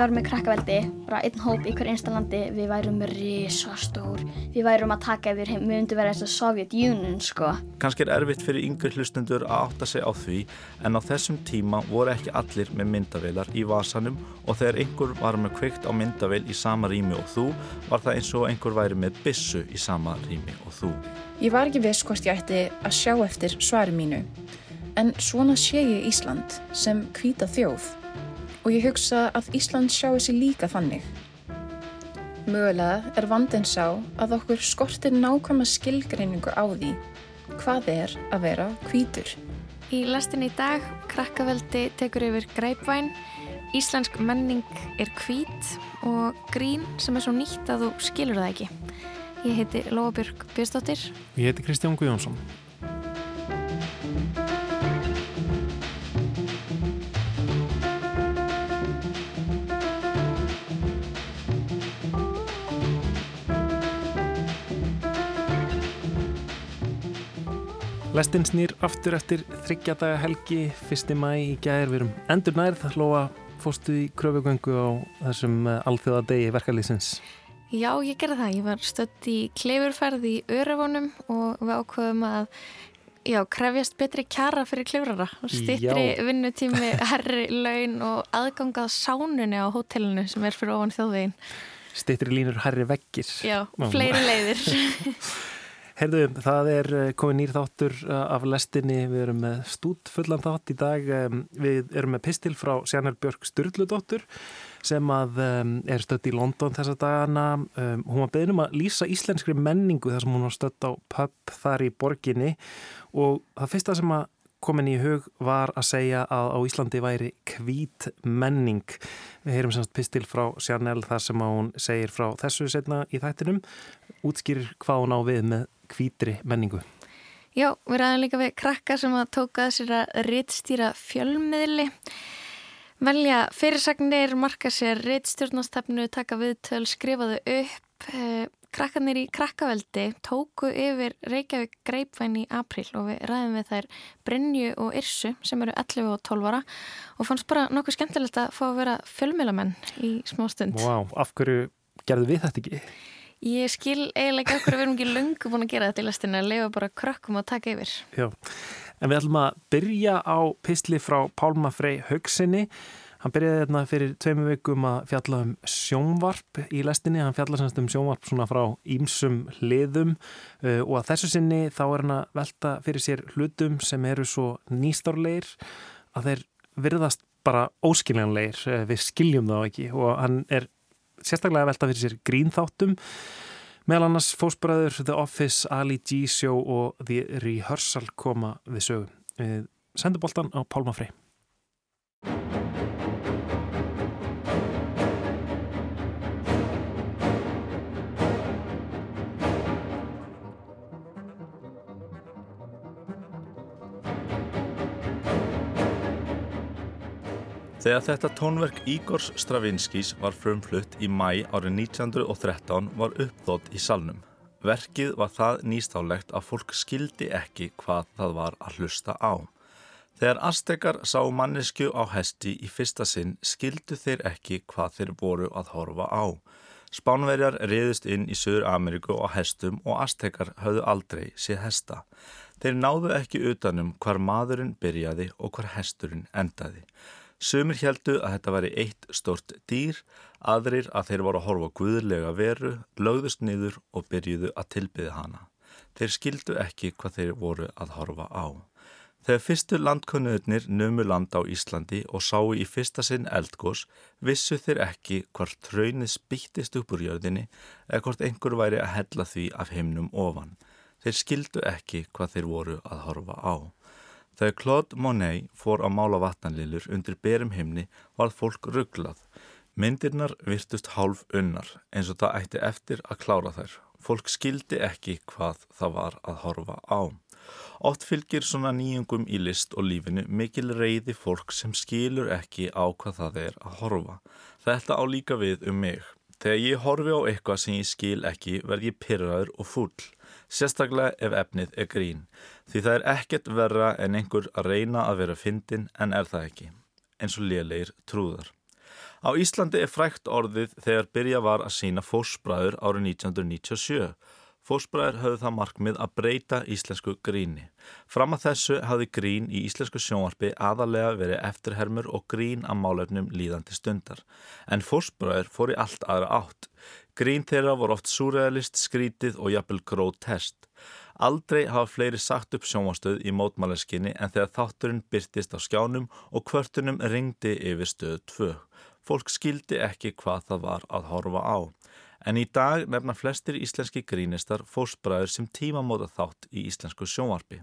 varum með krakkaveldi, bara einn hóp í hver einsta landi, við værum risastór, við værum að taka yfir heim, við myndum vera þess að Soviet Union sko. Kanski er erfitt fyrir yngri hlustundur að átta sig á því en á þessum tíma voru ekki allir með myndavilar í vasanum og þegar einhver var með kveikt á myndavil í sama rými og þú var það eins og einhver væri með bissu í sama rými og þú. Ég var ekki viss hvort ég ætti að sjá eftir svari mínu en svona sé ég Ísland sem hvita þjóð og ég hugsa að Ísland sjáu sér líka þannig. Mögulega er vandin sá að okkur skortir nákvæma skilgreiningu á því hvað er að vera hvítur. Í lastin í dag, krakkaveldi tekur yfir greipvæn, íslensk menning er hvít og grín sem er svo nýtt að þú skilur það ekki. Ég heiti Lóabjörg Björnsdóttir. Ég heiti Kristján Guðjónsson. Lestinn snýr aftur eftir þryggjadaga helgi, fyrsti mæ í gæðir, við erum endur nærð, Lóa fóstu í kröfugöngu á þessum eh, alþjóða degi verkalýsins. Já, ég gerði það. Ég var stött í klefurferð í Örevónum og við ákveðum að já, krefjast betri kjara fyrir klefurara og stýttri vinnutími, herri, laun og aðgangað sánunni á hótelinu sem er fyrir ofan þjóðvegin. Stýttri línur herri vekkir. Já, fleiri leiðir. Herðu, það er eh, komið nýr þáttur eh, af lestinni, við erum með stút fullan þátt í dag, við erum með pistil frá Sjanel Björg Sturldudóttur sem að er stött í London þessa dagana. Hún var beðin um að lýsa íslenskri menningu þar sem hún var stött á pub þar í borginni og það fyrsta sem að komin í hug var að segja að á Íslandi væri kvít menning. Við heyrum semst pistil frá Sjanel þar sem hún segir frá þessu setna í þættinum, útskýrir hvað hún á við með kvítri menningu. Já, við ræðum líka við krakka sem að tóka þessir að rittstýra fjölmiðli velja fyrirsagnir, marka sér reittstjórnastefnu, taka viðtöl, skrifa þau upp. Krakkanir í krakkaveldi tóku yfir Reykjavík greipvæn í april og við ræðum við þær Brynju og Irsu sem eru 11 og 12 ára og fannst bara nokkuð skemmtilegt að fá að vera fjölmjölamenn í smá stund. Vá, wow, af hverju gerðu við þetta ekki? Ég skil eiginlega ekki okkur að við erum ekki lungu búin að gera þetta í lastinu að lefa bara krökkum að taka yfir. Já, en við ætlum að byrja á písli frá Pálma Frey Haugsinni Hann byrjaði þarna fyrir tveimu vikum að fjalla um sjónvarp í lestinni, hann fjalla semst um sjónvarp svona frá ímsum hliðum uh, og að þessu sinni þá er hann að velta fyrir sér hlutum sem eru svo nýstárleir að þeir virðast bara óskiljanleir, uh, við skiljum þá ekki og hann er sérstaklega að velta fyrir sér grínþáttum meðal annars fósbræður The Office, Ali G Show og The Rehearsal koma við sögum. Við sendum boltan á Pálma Frey. Þegar þetta tónverk Ígors Stravinskís var frumflutt í mæ árið 1913 var uppþótt í salnum. Verkið var það nýstálegt að fólk skildi ekki hvað það var að hlusta á. Þegar Aztekar sá mannesku á hesti í fyrsta sinn skildu þeir ekki hvað þeir voru að horfa á. Spánverjar reyðist inn í Söður Ameríku á hestum og Aztekar höfðu aldrei séð hesta. Þeir náðu ekki utanum hvar maðurinn byrjaði og hvar hesturinn endaði. Sumir heldu að þetta væri eitt stort dýr, aðrir að þeir voru að horfa guðlega veru, lögðust niður og byrjuðu að tilbyða hana. Þeir skildu ekki hvað þeir voru að horfa á. Þegar fyrstu landkönnuðnir nömu land á Íslandi og sáu í fyrsta sinn eldgós, vissu þeir ekki hvort tröynið spýttist upp úr jörðinni eða hvort einhver væri að hella því af heimnum ofan. Þeir skildu ekki hvað þeir voru að horfa á. Þegar Claude Monet fór að mála vatnanlilur undir berum himni var fólk rugglað. Myndirnar virtust hálf unnar eins og það ætti eftir að klára þær. Fólk skildi ekki hvað það var að horfa á. Ótt fylgir svona nýjungum í list og lífinu mikil reyði fólk sem skilur ekki á hvað það er að horfa. Þetta á líka við um mig. Þegar ég horfi á eitthvað sem ég skil ekki verð ég pyrraður og full sérstaklega ef efnið er grín, því það er ekkert verra en einhver að reyna að vera fyndin en er það ekki, eins og lélegir trúðar. Á Íslandi er frækt orðið þegar byrja var að sína fórsbræður árið 1997. Fósbræður höfðu það markmið að breyta íslensku gríni. Fram að þessu hafði grín í íslensku sjónvarpi aðalega verið eftirhermur og grín að málefnum líðandi stundar. En fósbræður fór í allt aðra átt. Grín þeirra voru oft súrealist, skrítið og jafnvel grót test. Aldrei hafa fleiri sagt upp sjónvarstöð í mótmáleskinni en þegar þátturinn byrtist á skjánum og kvörtunum ringdi yfir stöð 2. Fólk skildi ekki hvað það var að horfa á. En í dag nefna flestir íslenski grínistar fósbræður sem tímamóta þátt í íslensku sjónvarpi.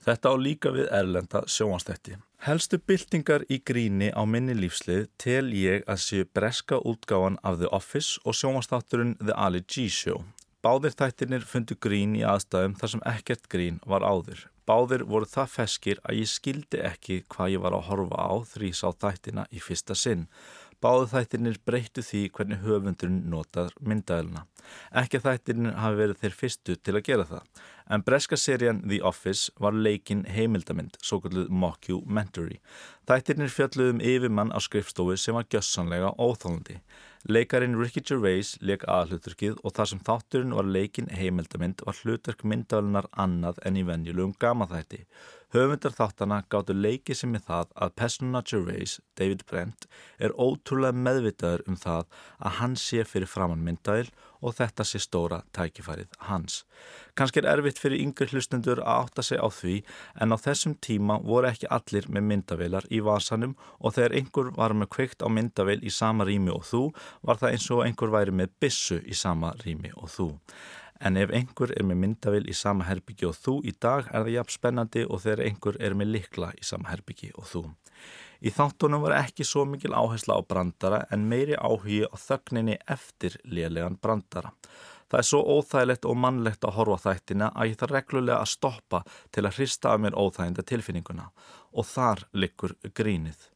Þetta á líka við erlenda sjónvastætti. Helstu byltingar í gríni á minni lífslið tel ég að séu breska útgáfan af The Office og sjónvastátturinn The Ali G Show. Báðir þættirnir fundu grín í aðstæðum þar sem ekkert grín var áður. Báðir voru það feskir að ég skildi ekki hvað ég var að horfa á því sá þættina í fyrsta sinn. Báðu þættirnir breyttu því hvernig höfundurinn notað myndaðilina. Ekki þættirnir hafi verið þeir fyrstu til að gera það, en breska serían The Office var leikin heimildamind, svo kalluð mockumentary. Þættirnir fjalluðum yfirmann á skrifstofu sem var gjössanlega óþálandi. Leikarin Ricky Gervais leik aðhluturkið og þar sem þátturinn var leikin heimildamind var hlutverk myndaðilinar annað en í venjulegum gamaþætti. Höfundar þáttana gáttu leikið sem er það að Pesnuna Gervais, David Brent, er ótrúlega meðvitaður um það að hann sé fyrir framann myndaðil og þetta sé stóra tækifærið hans. Kanski er erfitt fyrir yngri hlustendur að átta sig á því en á þessum tíma voru ekki allir með myndavilar í vasanum og þegar einhver var með kveikt á myndavil í sama rými og þú var það eins og einhver væri með bissu í sama rými og þú. En ef einhver er með myndavil í sama herbyggi og þú í dag er það jafn spennandi og þegar einhver er með likla í sama herbyggi og þú. Í þáttunum var ekki svo mikil áhersla á brandara en meiri áhugi á þögninni eftir lélegan brandara. Það er svo óþægilegt og mannlegt að horfa þættina að ég þarf reglulega að stoppa til að hrista af mér óþæginda tilfinninguna og þar likur grínið.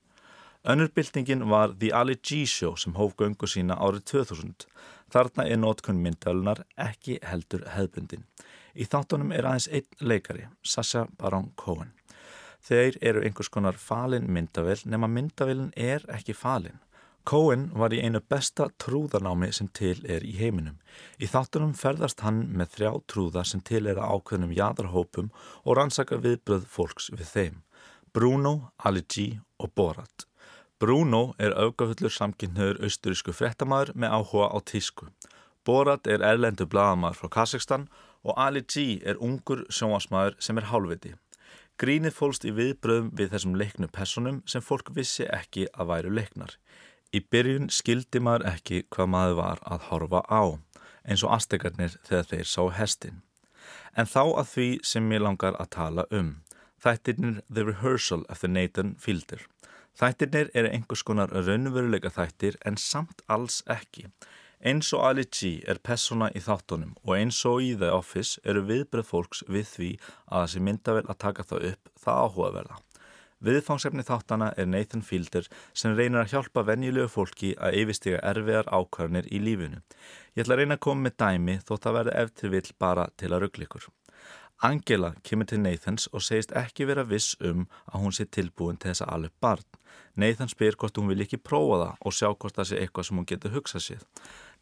Önnurbyltingin var The Ali G Show sem hóf göngu sína árið 2000. Þarna er nótkunn myndalunar ekki heldur hefbundin. Í þáttunum er aðeins einn leikari, Sasha Baron Cohen. Þeir eru einhvers konar falin myndavel nema myndavelin er ekki falin. Cohen var í einu besta trúðarnámi sem til er í heiminum. Í þáttunum ferðast hann með þrjá trúða sem til er að ákveðnum jæðarhópum og rannsaka viðbröð fólks við þeim. Bruno, Ali G og Borat. Bruno er aukafullur samkynnaður austurísku frettamæður með áhuga á tísku. Borat er erlendu blagamæður frá Kazakstan og Ali G er ungur sjónasmæður sem er hálfviti. Grínið fólst í viðbröðum við þessum leiknu personum sem fólk vissi ekki að væru leiknar. Í byrjun skildi maður ekki hvað maður var að horfa á, eins og astegarnir þegar þeir sá hestin. En þá að því sem ég langar að tala um. Þættirnir The Rehearsal eftir Nathan Fielder. Þættirnir eru einhvers konar raunveruleika þættir en samt alls ekki. Eins og Ali G er persona í þáttunum og eins og í The Office eru viðbröð fólks við því að þessi myndavel að taka það upp það áhugaverða. Viðfangsefni þáttana er Nathan Fielder sem reynir að hjálpa venjulegu fólki að yfirstiga erfiðar ákvarðanir í lífinu. Ég ætla að reyna að koma með dæmi þótt að verða eftir vill bara til að rugglikur. Angela kemur til Nathans og segist ekki vera viss um að hún sé tilbúin til þess að alveg barn. Nathan spyr hvort hún vil ekki prófa það og sjá hvort það sé eitthvað sem hún getur hugsað sér.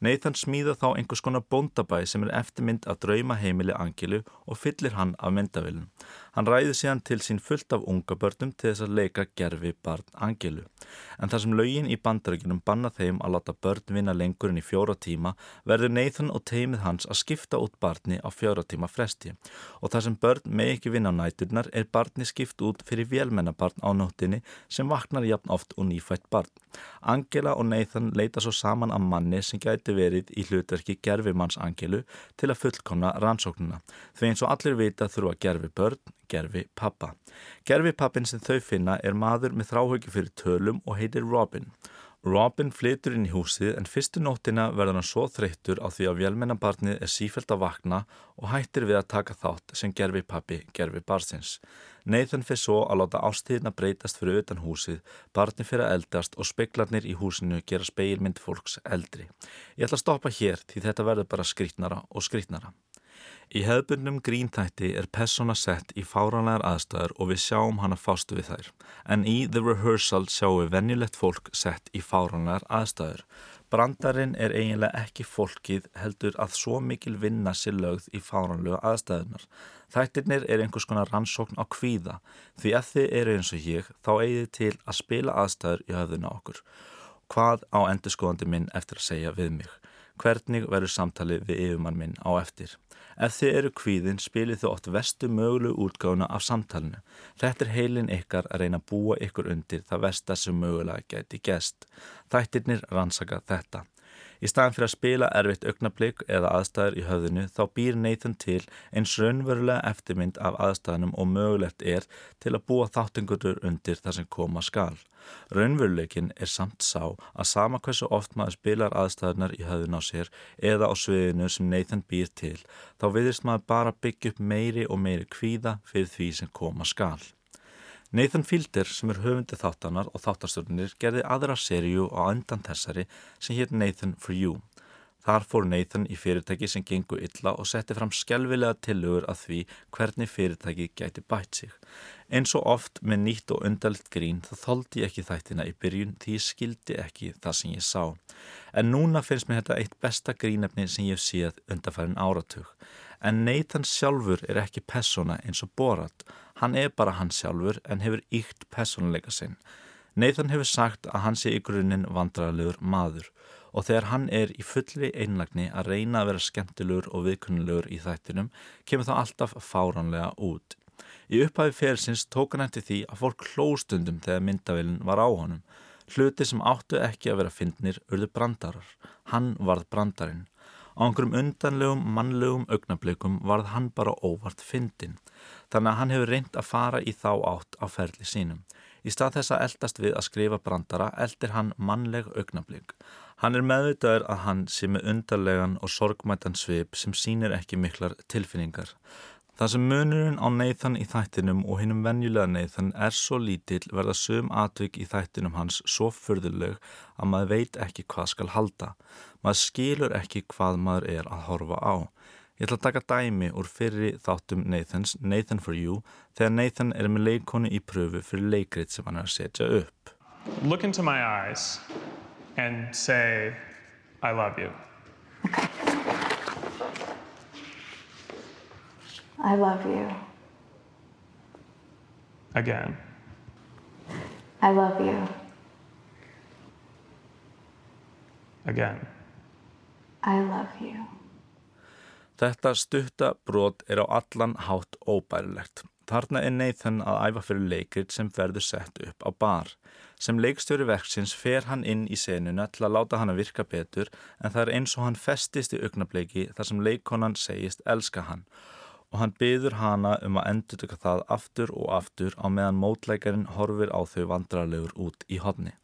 Nathan smíða þá einhvers konar bóndabæ sem er eftirmynd að drauma heimili Angelu og fyllir hann af myndavillum. Hann ræði síðan til sín fullt af unga börnum til þess að leika gerfi barn Angelu. En þar sem laugin í bandarækjunum banna þeim að láta börn vinna lengur en í fjóra tíma verður Nathan og teimið hans að skipta út barni á fjóra tíma fresti. Og þar sem börn með ekki vinna á næturnar er barni skipt út fyrir vélmennabarn á nóttinni sem vaknar jafn oft og nýfætt barn. Angela og Nathan leita svo saman af manni sem gæti verið í hlutverki gerfimanns Angelu til að fullkomna rannsóknuna. Því eins og allir vita þurfa gerfi börn, gerfi pappa. Gerfi pappin sem þau finna er maður með þráhauki fyrir tölum og heitir Robin. Robin flytur inn í húsið en fyrstu nóttina verður hann svo þreyttur á því að vélmennabarnið er sífælt að vakna og hættir við að taka þátt sem gerfi pappi gerfi barsins. Nathan fyrir svo að láta ástíðina breytast fyrir utan húsið, barni fyrir að eldast og speklarnir í húsinu gera speilmynd fólks eldri. Ég ætla að stoppa hér því þetta verður bara skrítnara og skrítnara. Í hefðbundnum grínþætti er persóna sett í fáranlegar aðstæður og við sjáum hana fástu við þær. En í The Rehearsal sjáum við venjulegt fólk sett í fáranlegar aðstæður. Brandarinn er eiginlega ekki fólkið heldur að svo mikil vinna sér lögð í fáranlegu aðstæðunar. Þættirnir er einhvers konar rannsókn á kvíða því að þið eru eins og ég þá eigið til að spila aðstæður í höfðuna okkur. Hvað á endurskóðandi minn eftir að segja við mig? Hvernig verður samtali við yfirmann minn á eftir? Ef þið eru kvíðin spilir þið oft vestu mögulegu útgána af samtalenu. Þetta er heilin ykkar að reyna að búa ykkur undir það vesta sem mögulega geti gest. Þættirnir rannsaka þetta. Í staðan fyrir að spila erfitt augnablík eða aðstæður í höfðinu þá býr Nathan til eins raunverulega eftirmynd af aðstæðanum og mögulegt er til að búa þáttingutur undir það sem koma skal. Raunveruleikin er samt sá að sama hversu oft maður spilar aðstæðunar í höfðun á sér eða á sviðinu sem Nathan býr til þá viðist maður bara byggja upp meiri og meiri kvíða fyrir því sem koma skal. Nathan Fielder sem er höfundi þáttanar og þáttarstjórnir gerði aðra serju á öndan þessari sem hér Nathan for You. Þar fór Nathan í fyrirtæki sem gengur illa og setti fram skjálfilega tilugur að því hvernig fyrirtæki gæti bætt sig. Eins og oft með nýtt og undalitt grín þá þóldi ég ekki þættina í byrjun því ég skildi ekki það sem ég sá. En núna finnst mér þetta eitt besta grínefni sem ég séð undarfærin áratug. En Nathan sjálfur er ekki persóna eins og Borat Hann er bara hann sjálfur en hefur ykt personleika sinn. Nathan hefur sagt að hann sé í grunninn vandrarlegur maður og þegar hann er í fullri einlagni að reyna að vera skemmtilegur og viðkunnulegur í þættinum kemur það alltaf fáranlega út. Í upphæfi félsins tók hann eftir því að fólk hlóstundum þegar myndavillin var á honum. Hluti sem áttu ekki að vera fyndnir urðu brandarar. Hann varð brandarinn. Á einhverjum undanlegum, mannlegum augnablikum varð hann bara óvart fyndin. Þannig að hann hefur reynd að fara í þá átt á ferli sínum. Í stað þess að eldast við að skrifa brandara eldir hann mannleg augnablík. Hann er meðvitaður að hann sé með undarlegan og sorgmættan svip sem sínir ekki miklar tilfinningar. Það sem munurinn á Nathan í þættinum og hinnum venjulega Nathan er svo lítill verða söm atvik í þættinum hans svo förðuleg að maður veit ekki hvað skal halda. Maður skilur ekki hvað maður er að horfa á. Ég ætla að taka dæmi úr fyrri þáttum Nathans, Nathan for You, þegar Nathan er með leikonu í pröfu fyrir leikrit sem hann er að setja upp. Look into my eyes and say I love you. I love you. Again. I love you. Again. I love you. Þetta stutta brot er á allan hátt óbærilegt. Þarna er Nathan að æfa fyrir leikrit sem verður sett upp á bar. Sem leikstjóri verksins fer hann inn í senuna til að láta hann að virka betur en það er eins og hann festist í augnableiki þar sem leikonan segist elska hann og hann byður hana um að endur það aftur og aftur á meðan mótleikarinn horfir á þau vandrarlegur út í hodni.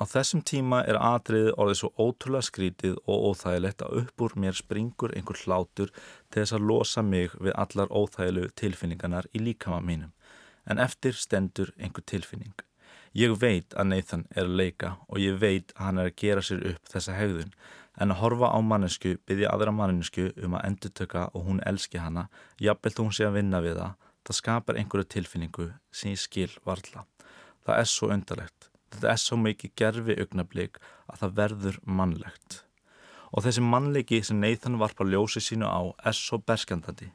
Á þessum tíma er atriðið orðið svo ótrúlega skrítið og óþægilegt að upp úr mér springur einhver hlátur til þess að losa mig við allar óþægilegu tilfinningarnar í líkama mínum. En eftir stendur einhver tilfinning. Ég veit að Nathan er leika og ég veit að hann er að gera sér upp þessa hegðun en að horfa á mannesku byggja aðra mannesku um að endur tökka og hún elski hana, jafnveld hún sé að vinna við það, það skapar einhverju tilfinningu sem ég skil varla. Það er svo undarlegt. Þetta er svo mikið gerfi augnablík að það verður mannlegt. Og þessi mannleiki sem Nathan varpa ljósi sínu á er svo berskjandandi.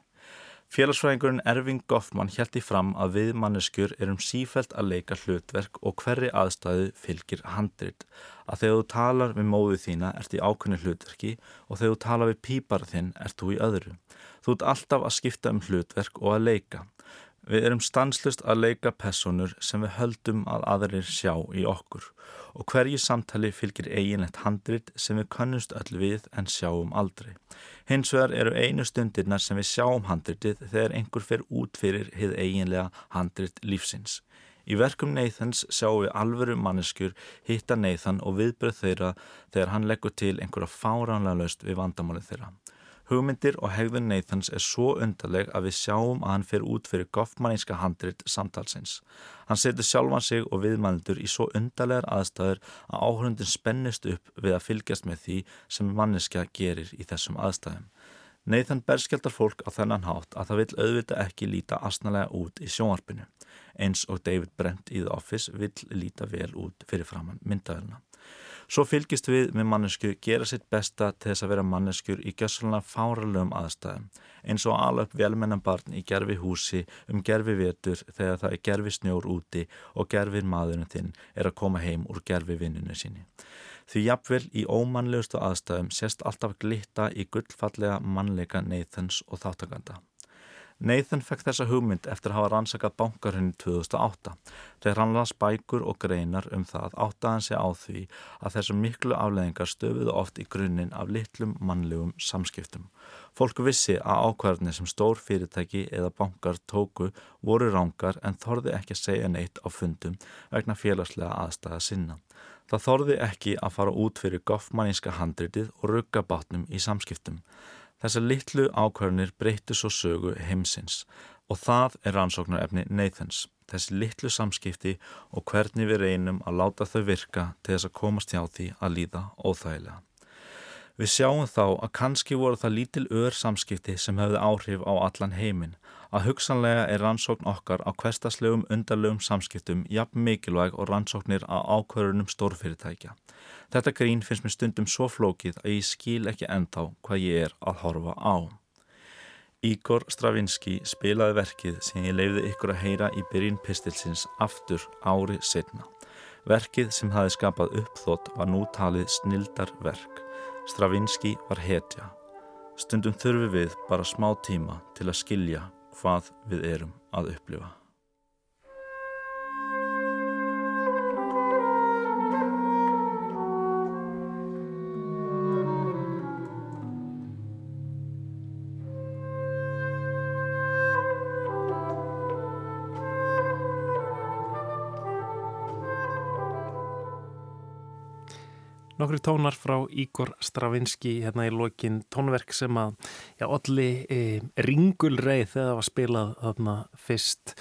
Félagsfræðingurinn Erving Goffman held í fram að við manneskjur erum sífælt að leika hlutverk og hverri aðstæðu fylgir handrit. Að þegar þú talar við móðu þína ert í ákveðni hlutverki og þegar þú talar við pípara þinn ert þú í öðru. Þú ert alltaf að skipta um hlutverk og að leika. Við erum stanslust að leika personur sem við höldum að aðrir sjá í okkur og hverju samtali fylgir eiginlegt handrit sem við kannust öll við en sjáum aldrei. Hins vegar eru einu stundirna sem við sjáum handritið þegar einhver fer út fyrir hið eiginlega handrit lífsins. Í verkum Neithans sjáum við alvöru manneskjur hitta Neithan og viðbröð þeirra þegar hann leggur til einhverja fáránlega löst við vandamálið þeirra. Hugmyndir og hegðun Nathans er svo undarleg að við sjáum að hann fer út fyrir goffmanníska handrit samtalsins. Hann setur sjálfan sig og viðmældur í svo undarlegar aðstæður að áhörundin spennist upp við að fylgjast með því sem manniska gerir í þessum aðstæðum. Nathan berskjaldar fólk á þennan hátt að það vil auðvita ekki líta asnalega út í sjónvarpinu eins og David Brent í The Office vil líta vel út fyrir framann myndaðurna. Svo fylgist við með mannesku gera sitt besta til þess að vera manneskur í gjössalina fáralögum aðstæðum eins og alveg velmennan barn í gerfi húsi um gerfi vetur þegar það er gerfi snjór úti og gerfir maðurinn þinn er að koma heim úr gerfi vinninu síni. Því jafnvel í ómannlegustu aðstæðum sést alltaf glitta í gullfallega mannleika Nathans og þáttakanda. Nathan fekk þessa hugmynd eftir að hafa rannsakað bankarhunni 2008 þegar hann las bækur og greinar um það áttaðan sig á því að þessum miklu afleðingar stöfuðu oft í grunninn af litlum mannlegum samskiptum. Fólk vissi að ákvarðinni sem stór fyrirtæki eða bankar tóku voru rángar en þorði ekki að segja neitt á fundum vegna félagslega aðstæða sinna. Það þorði ekki að fara út fyrir goffmanníska handritið og rugga bátnum í samskiptum. Þessar litlu ákvarðinir breyttu svo sögu heimsins og það er rannsóknarefni Nathans, þessi litlu samskipti og hvernig við reynum að láta þau virka til þess að komast hjá því að líða óþægilega. Við sjáum þá að kannski voru það lítil ör samskipti sem hefði áhrif á allan heiminn, að hugsanlega er rannsókn okkar á hverstaslegum undarlegum samskiptum jafn mikilvæg og rannsóknir á ákvarðunum stórfyrirtækja. Þetta grín finnst mér stundum svo flókið að ég skil ekki ennþá hvað ég er að horfa á. Ígor Stravinski spilaði verkið sem ég leiði ykkur að heyra í byrjun pistilsins aftur ári setna. Verkið sem hafi skapað uppþótt var nú talið snildar verk. Stravinski var hetja. Stundum þurfi við bara smá tíma til að skilja hvað við erum að upplifa. Nokkru tónar frá Ígor Stravinski hérna í lokin tónverk sem að já, allir e, ringulreið þegar það var spilað þarna fyrst.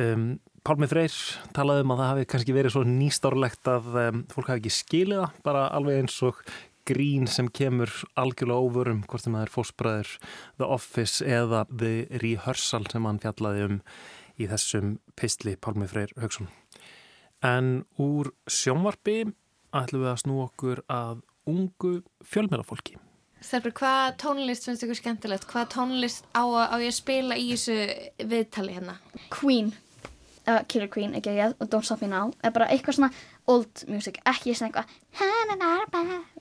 Um, Pálmi Freyr talaði um að það hafi kannski verið svo nýstárlegt að um, fólk hafi ekki skilið það, bara alveg eins og grín sem kemur algjörlega óvörum, hvort sem það er fósbræður The Office eða The Rehearsal sem hann fjallaði um í þessum pistli Pálmi Freyr Haugsson. En úr sjónvarpi ætlum við að snú okkur að ungu fjölmjölafólki. Stelpur, hvað tónlist finnst ykkur skemmtilegt? Hvað tónlist á, á ég að spila í þessu viðtali hérna? Queen, uh, Killer Queen, ekki ég, og Don't Stop Me Now, er bara eitthvað svona old music, ekki svona eitthvað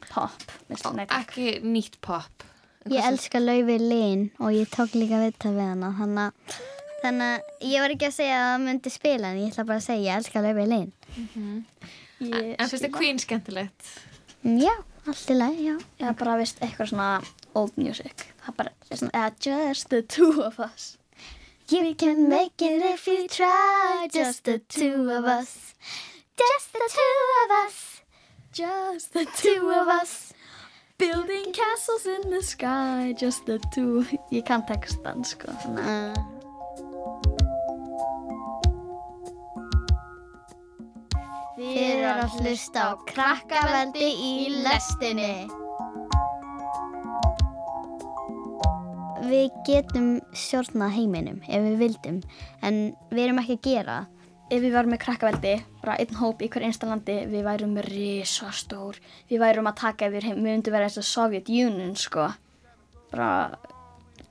pop. Ó, ekki nýtt pop. Ég elska Lauvi Lín og ég tók líka viðtal við hana, þannig að Þannig að ég var ekki að segja að það myndi spila en ég ætla bara að segja ég elska Lauvi Lín. Mm -hmm. Ég, en finnst þið Queen skemmtilegt? Já, allt í lagi, já. Já, bara vist eitthvað svona old music. Það bara er svona uh, Just the two of us. You can make it if you try Just the two of us Just the two of us Just the two of us Building castles in the sky Just the two Ég kann textan, sko. Þannig að Þið eru að hlusta á krakkaveldi í lestinni. Við getum stjórnað heiminum ef við vildum, en við erum ekki að gera. Ef við varum með krakkaveldi, bara einn hóp í hver einsta við værum risastór. Við værum að taka yfir heim, við myndum vera eins og Soviet Union, sko. Bara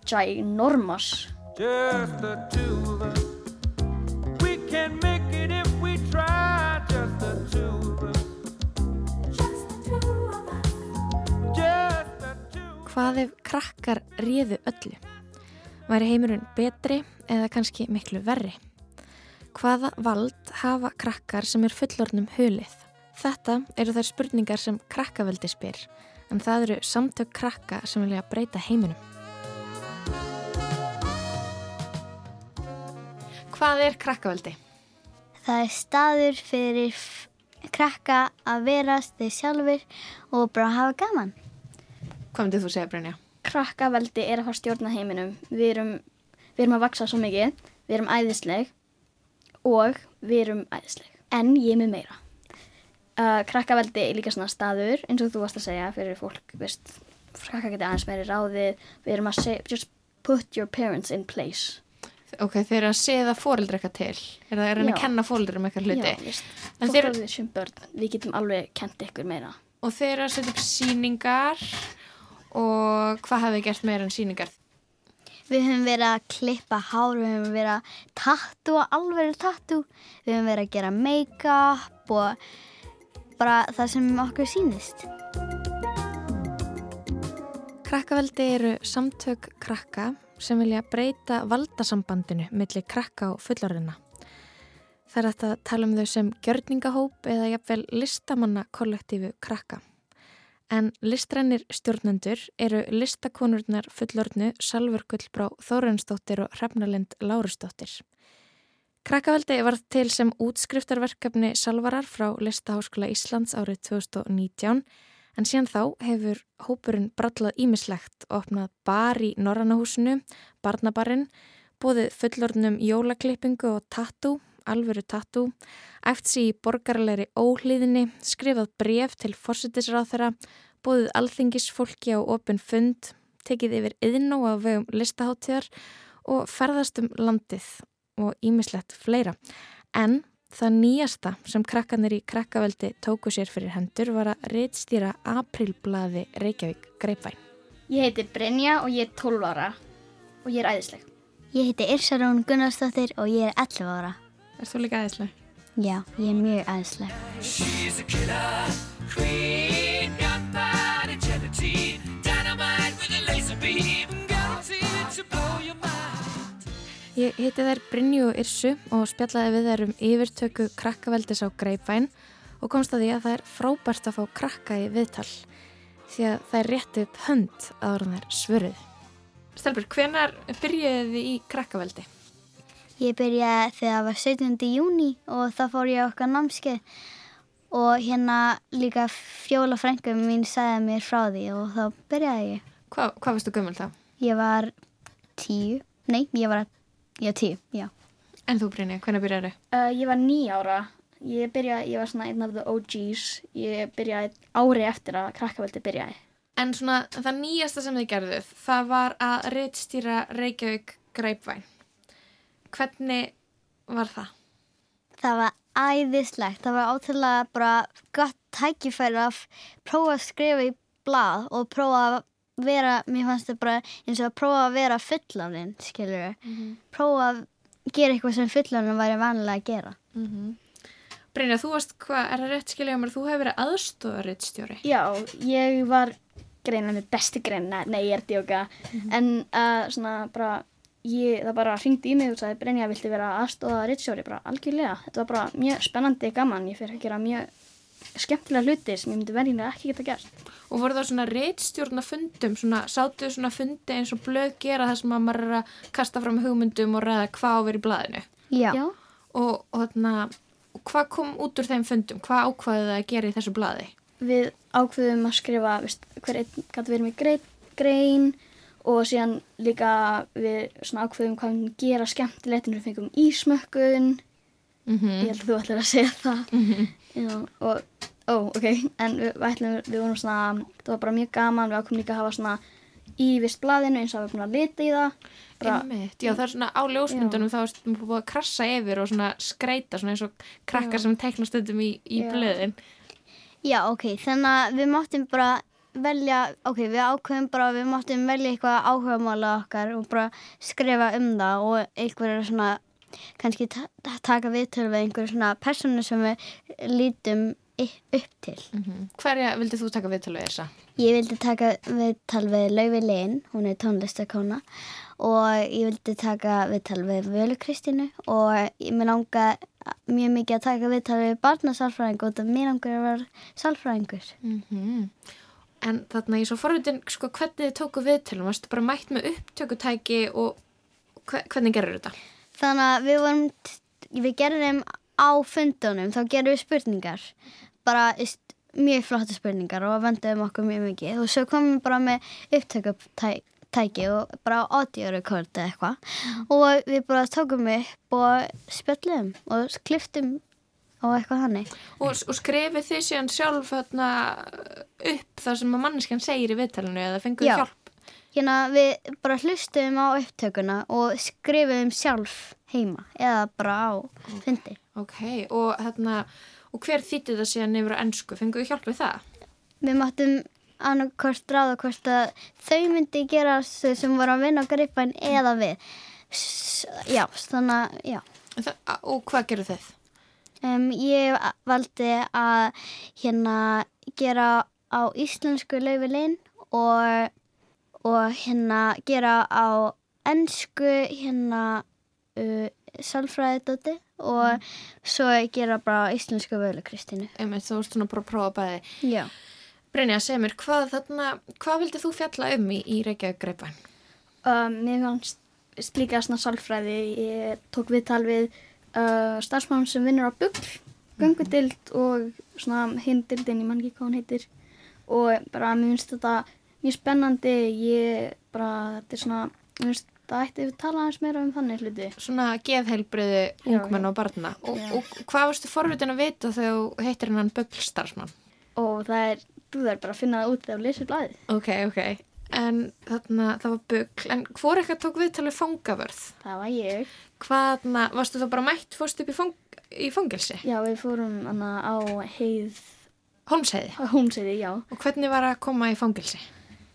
ginormous. Just the two of us We can make Hvað ef krakkar réðu öllu? Væri heimurinn betri eða kannski miklu verri? Hvaða vald hafa krakkar sem er fullornum hulið? Þetta eru þær spurningar sem krakkaveldi spyr, en það eru samtök krakka sem vilja breyta heiminum. Hvað er krakkaveldi? Það er staður fyrir krakka að verast þeir sjálfur og bara hafa gaman. Hvað myndir þú segja, Brynja? Krakkaveldi er að fara stjórna heiminum. Við erum, við erum að vaksa svo mikið, við erum æðisleg og við erum æðisleg. En ég er með meira. Uh, krakkaveldi er líka svona staður, eins og þú varst að segja, fyrir fólk, veist, krakka geti aðeins meiri ráðið við erum að segja, just put your parents in place Ok, þeir eru að segja fóreldri eitthvað til. Er það er að kenna fóreldri um eitthvað hluti. Já, veist, En en þeir- sem börn, við getum alveg kent ykkur meira Og þeir eru að setja upp síningar og hvað hafið þið gert meira en síningar? Við höfum verið að klippa hár, við höfum verið að tattúa, alveg tattú. Við höfum verið að gera make-up og bara það sem okkur sýnist. Krakkaveldi eru samtök krakka sem vilja breyta valdasambandinu milli krakka og fullorðina. Það er að tala um þau sem gjörningahóp eða jafnvel listamanna kollektífu krakka. En listrænir stjórnendur eru listakonurnar fullorðnu Salvar Gullbrá Þórensdóttir og Hrefnalind Lárusdóttir. Krakkaveldi var til sem útskriftarverkefni Salvarar frá Listaháskóla Íslands árið 2019 En síðan þá hefur hópurinn brallað ímislegt og opnað bar í Norrannahúsinu, barnabarinn, bóðið fullorðnum jólaklippingu og tattoo, alvöru tattoo, æft sér í borgarleiri óhlýðinni, skrifað bref til fórsetisráþara, bóðið alþingisfólki á opin fund, tekið yfir yðnó á vegum listaháttíðar og ferðast um landið og ímislegt fleira. En Það nýjasta sem krakkanir í krakkaveldi tóku sér fyrir hendur var að reitstýra aprilblaði Reykjavík Greipvæn. Ég heiti Brynja og ég er 12 ára og ég er æðisleg Ég heiti Irsa Rún Gunnarsdóttir og ég er 11 ára. Er þú líka aðeinslega? Já, ég er mjög aðeinsleg. She's a killer queen, got body gelatine, dynamite with a laser beam, guaranteed to blow your mind. Ég heiti þær Brynju Irsu og spjallaði við þær um yfirtöku krakkaveldis á Greipvæn og komst að því að það er frábært að fá krakka í viðtal því að það er rétt upp hönd að orðan þær svöruð. Stelbur, hvenar byrjuði þið í krakkaveldi? Ég byrjaði þegar það var 17. júni og þá fór ég á okkar námskeið og hérna líka fjóla frengum mín sagði mér frá því og þá byrjaði ég. Hva, hvað varstu gömul þá? Ég var tíu, nei, ég var já, tíu, já. En þú Brynja, hvenar byrjaði? uh, Ég var 9 ára Ég byrjaði, ég var svona einn af the OGs Ég byrjaði ári eftir að krakkaveldi byrjaði En svona það nýjasta sem þið gerðuð, það var að reitstýra Reykjavík Greipvæn. Hvernig var það? Það var æðislegt, það var átrúlega bara gott tækifæri að prófa að skrifa í blað og prófa að vera, mér fannst það bara eins og að prófa að vera fullafinn, skilur við. Prófa að gera eitthvað sem fullafinn væri vanlega að gera. Brynja, þú varst, hvað er það rétt skilja mér, þú hefur verið aðstofaritstjóri. Já, ég var greina með besti greina Nei, ég er djóka En uh, svona bara ég, Það bara hringdi í mig og sagði Brynja, viltu vera aðstóða ritsjóri? Bara algjörlega Þetta var bara mjög spennandi gaman Ég fyrir að gera mjög skemmtilega hluti sem ég myndi verðinlega ekki geta gert Og voru það svona reitstjórna fundum, svona sátu svona fundi eins og blöð gera það sem að maður er að kasta fram hugmyndum og ræða hvað á að vera í blaðinu. Já, Já, Og, og þarna, hvað kom út úr þeim fundum? Hvað ákvaðið það að gera í þessu blaði? við ákveðum að skrifa veist, hver einn gæti verið með grein, grein og síðan líka við svona ákveðum hvað við gera skemmtilegt en við fengum ísmökkun. Mm ég held að þú ætlir að segja það. Já, og, ó, ok en við, við, ætlum, við vorum svona það var bara mjög gaman, við ákveðum líka að hafa svona í vist blaðinu eins og við búin að lita í það. Bara, Einmitt, já það er svona á ljósmyndunum þá er búið að krassa yfir og svona skreita svona eins og krakkar sem tekna stundum í, í Já. blöðin. já, ok, þannig að við máttum bara velja, ok, við ákveðum bara við máttum velja eitthvað áhugamála okkar og bara skrifa um það og einhverja svona, kannski ta taka viðtölu við einhverju svona persónu sem við lítum upp til. Hverja vildið þú taka viðtölu við þessa? Ég vildi taka viðtal við Laufi Lin, hún er tónlistakona og ég vildi taka viðtal við Völu Kristínu og ég mér langa mjög mikið að taka viðtal við barnasálfræðing og það mér langar að vera sálfræðingur. En þarna ég svo forvitin, sko, hvernig þið tóku viðtölum? Varstu bara mætt með upptökutæki og hve- hvernig gerur þetta? Þannig að við vorum, við gerðum á fundunum, þá gerðum við spurningar, bara mjög flotta spurningar og venduðum okkur mjög mikið og svo komum við bara með upptökutæki og bara audio record eða eitthvað og við bara tókum upp og spjöllum og kliftum og eitthvað hannig. Og, og skrifið þið síðan sjálf þarna, upp það sem að manneskjan segir í viðtalinu eða fenguðu Já. hjálp? Hérna við bara hlustum á upptökuna og skrifum sjálf heima eða bara á fundi. Ok, og, þarna, og hver þýtti það síðan yfir á ennsku? Fenguðu hjálp við það? Við máttum annarkvort ráða hvort að þau myndi gera þau sem voru að vinna á greipæn eða við. S já, þannig að, já. Það, og hvað gerðu þið? Um, ég valdi að hérna gera á íslensku laufilinn og, og hérna gera á ennsku hérna uh, sálfræðidóti og svo gera bara á íslensku völu Kristínu. Einmitt, þú vorst svona bara að prófa bæði. Já. Brynja, segð mér, hvað, þarna, hvað vildið þú fjalla um í, í Reykjavík greipæn? Um, mér fannst líka svona sálfræði, ég tók viðtal við uh, starfsmann sem vinnur á bugl, göngudild og svona hinn dildin, ég man ekki hvað hún heitir og bara mér finnst þetta mjög spennandi, ég bara, þetta er svona, mér finnst það ætti við tala aðeins meira um þannig hluti. Svona geðheilbriði Já, ungmenn og barna. Og, og hvað varstu forvitin að vita þegar þú heitir hennan böglstarfsmann? Og það er, þú þarf bara að finna það út þegar þú lesir blæðið. Ok, ok. En þarna, það var bögl. En hvor eitthvað tók viðtalið fangavörð? Það var ég. Hvaðna, varstu þá bara mætt fórst upp í, fang, í fangelsi? Já, við fórum hana á heið, Holmsheiði. á Hómseiði, já. Og hvernig var að koma í fangelsi?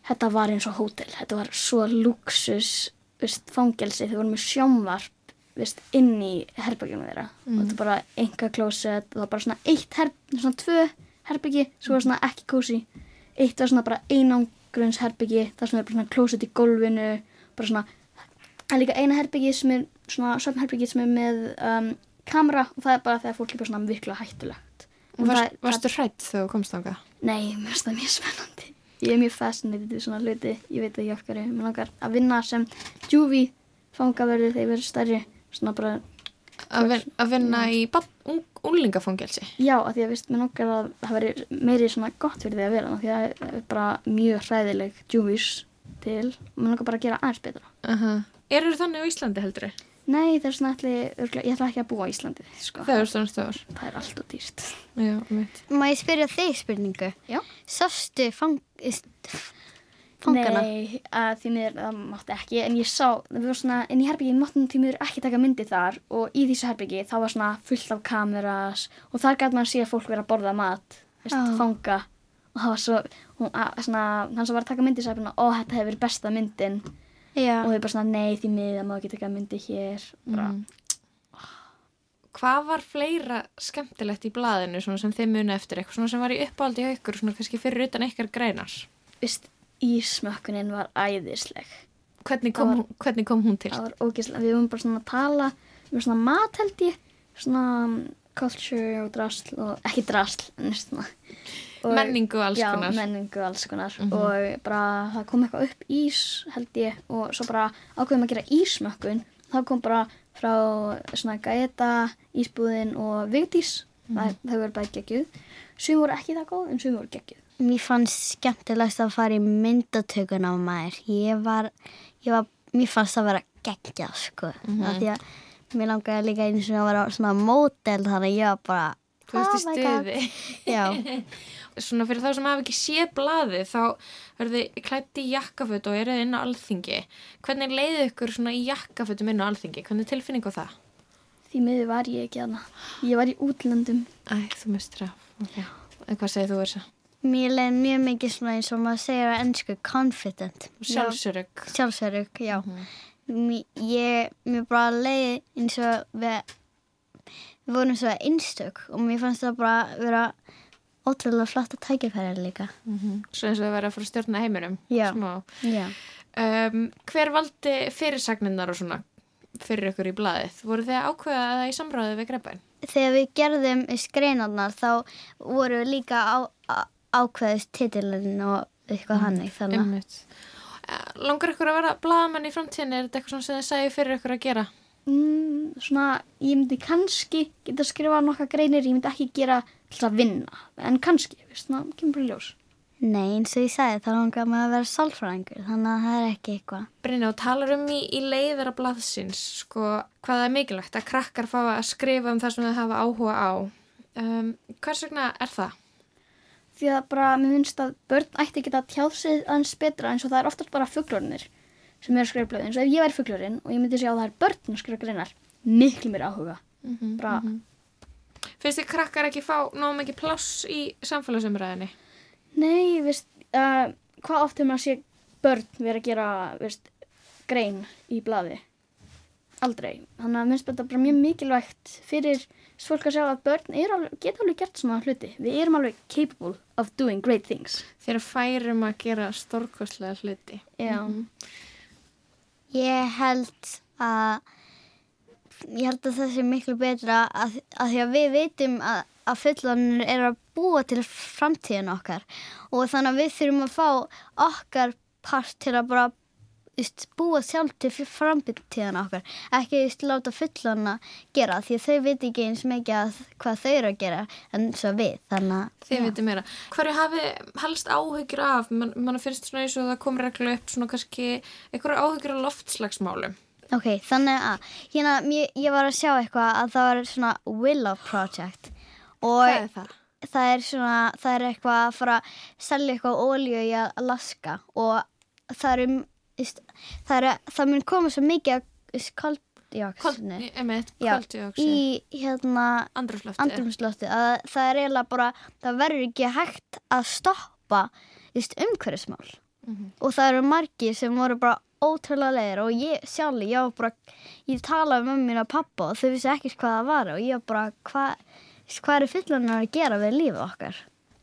Þetta var eins og hótel, þetta var svo luxus veist, fangelsi, þau voru með sjónvarp veist, inn í herbergjum þeirra og þetta var bara enga klósett það var bara svona eitt herb, svona tvö herbyggi, svo var svona ekki kósi eitt var svona bara einangruns herbyggi það sem er bara svona klósett í gólfinu bara svona, það er líka eina herbyggi sem er svona svefnherbyggi sem er með um, kamera og það er bara þegar fólk er bara svona virkilega hættulegt það- varst, varstu hrætt þegar þú komst þangað? Nei, mér finnst það mjög spennandi. Ég er mjög fascinated við svona hluti, ég veit ekki af hverju. Mér langar að vinna sem júvi fangaverði þegar ég verður stærri. Svona bara, Að, vin, að vinna í ung, unlingafangelsi? já, að því að vist, mér langar að það veri meiri svona gott fyrir því að vera. Því að það er bara mjög hræðileg júvis til og mér langar bara að gera aðeins betra. Uh -huh. Eru þannig á Íslandi heldur þið? Nei, það er svona allir, ég ætla ekki að búa í Íslandi, sko. Það er svona stöður. Það er allt og dýrt. Já, mitt. Má ég spyrja þig spurningu? Já. Sástu fang... fangana? Nei, að því miður það mátti ekki. En ég sá, það var svona inn í herbyggi máttum því miður ekki taka myndi þar. Og í þessu herbyggi þá var svona fullt af kameras. Og þar gæti maður sé að fólk vera að borða mat veist, Já. fanga. Og það var svo hún, að, svona, hann sem var að taka myndi sagði bara, ó þetta hefur verið besta myndin. Já. og þau bara svona nei því miður það má ekki taka myndi hér. Bara, Hvað var fleira skemmtilegt í blaðinu sem þið muni eftir? Eitthvað sem var í uppáldi hjá ykkur svona ísmökkunin var æðisleg Hvernig Það kom, var- hún, hvernig kom hún til? það var ógeðslega, við vorum bara svona að tala um svona mat held ég svona um, culture og drasl og ekki drasl en svona og, Menningu alls já, konar. menningu og alls konar Mhm. og bara það kom eitthvað upp ís held ég og svo bara ákveðum að gera ísmökkun þá kom bara frá svona Gaeta, Ísbúðin og Vigdís Mhm. það, þau voru bæði geggjuð sum voru ekki það góð en sum voru geggjuð Mér fannst skemmtilegast að fara í myndatökun á maður. Ég var, ég var, mér fannst að vera geggjað, sko. Mhm. Af því að mér langaði líka eins og að vera svona mótel, þannig að ég var bara, Þú veist í oh stuði. Já. Svona fyrir þá sem hafa ekki séð blaðið þá verður þið klætt í jakkaföt og eruð inn á alþingi. Hvernig leiði ykkur svona í jakkafötum inn á alþingi? Hvernig er tilfinning á það? því miður var ég ekki aðna ég var í útlöndum Æ, þú mistur af. Okay. Hvað segir þú þess að? Mér leiði mjög mikið svona eins og maður segir á ennsku confident. Sjálfsörug. Sjálfsörug, já. Mhm. Mér, ég, mér bara leiði eins og við, við vorum svo einstök og mér fannst það bara vera ótrúlega flotta tækifæri líka. Mm Svo eins og það verður að fara að stjórna heiminum. Já. Smá. Já. Um, hver valdi fyrirsagninnar og svona fyrir ykkur í blaðið? Voru þið að ákveða það í samráði við greppæn? Þegar við gerðum skreinarnar þá voru við líka á, á, ákveðist titilin og eitthvað hannig þannig. að- Einmitt. Eh, Langar ykkur að vera blaðamenn í framtíðinni? Er þetta eitthvað svona sem þið segju fyrir ykkur að gera? mm, svona, ég myndi kannski geta skrifað nokkra greinir, ég myndi ekki gera til að vinna, en kannski svona, kemur bara ljós Nei, eins og ég sagði þá langar maður að vera sálfræðingur þannig að það er ekki eitthvað. Brynja, og talar um í, í leiðara blaðsins, sko, hvað er mikilvægt að krakkar fá að skrifa um það sem þau hafa áhuga á. Um, hvers vegna er það? Því að bara mér finnst að börn ætti að geta tjáð sig aðeins betra eins og það er oftast bara fuglurinnir sem eru að skrifa blöð eins og ef ég væri fuglurinn og ég myndi sjá að það er börn að skrifa greinar miklu mér áhuga. Bara, Finnst þið krakkar ekki fá nóg mikið pláss í samfélagsumræðinni? nei, veist uh, hvað oft hefur maður sé börn vera að gera veist, grein í blaði? Aldrei, þannig að minnst þetta bara mjög mikilvægt fyrir fólk að sjá að börn alveg, geta alveg gert svona hluti. Við erum alveg capable of doing great things. Þeir færum að gera stórkostlega hluti. já, Ég held að ég held að það sé miklu betra að, að því að við veitum að, að fullanir er að búa til framtíðin okkar. Og þannig að við þurfum að fá okkar part til að bara just, búa sjálf til framtíðin okkar ekki just, láta fullana gera því þau veit ekki eins mikið að hvað þau eru að gera en svo við Þið veitum meira. Hverju hafi helst áhyggjur af? Man, man finnst svona eins og það komur reglu upp svona kannski einhverju áhyggjur af loftslagsmálum. Ok, þannig að hérna, ég, ég var að sjá eitthvað að það var svona Willow Project og Hvað er það? það er svona, það er eitthvað að fara að selja eitthvað ólíu í Alaska og það er, veist, það, er það mun koma svo mikið Já, koldioxid, í hérna andrumslofti að það er eiginlega bara, það verður ekki hægt að stoppa umhverfismál. Og það eru margir sem voru bara ótrúlega leiðir og ég sjálf, ég var bara ég talaði með mín og pappa og þau vissi ekki hvað það var og ég var bara hvað hvað eru fullanar að gera við lífið okkar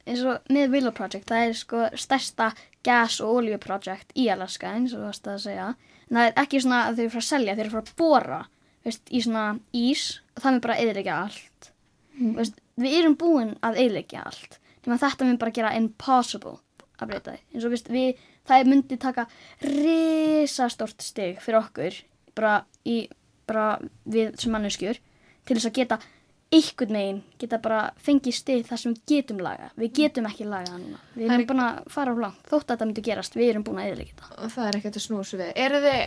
eins og með Willow Project það er sko stærsta gas- og olíuprojekt í Alaska eins og þú varst að segja. En það er ekki svona að þau eru frá að selja þau eru frá að bóra veist, í svona ís og það mun bara eðilegja allt. Veist, við erum búin að eðilegja allt. Nema þetta mun bara gera impossible að breyta því. Eins og veist, við, það myndi taka risastort stig fyrir okkur bara, í, bara við sem manneskjur til þess að geta einhvern megin geta bara fengið stið þar sem við getum laga við getum ekki laga það núna. Við Það er erum búin að fara á langt. Þótt að þetta myndi gerast við erum búin að eðilegja þetta. Og það er ekkert að snúsa við. Eru þið,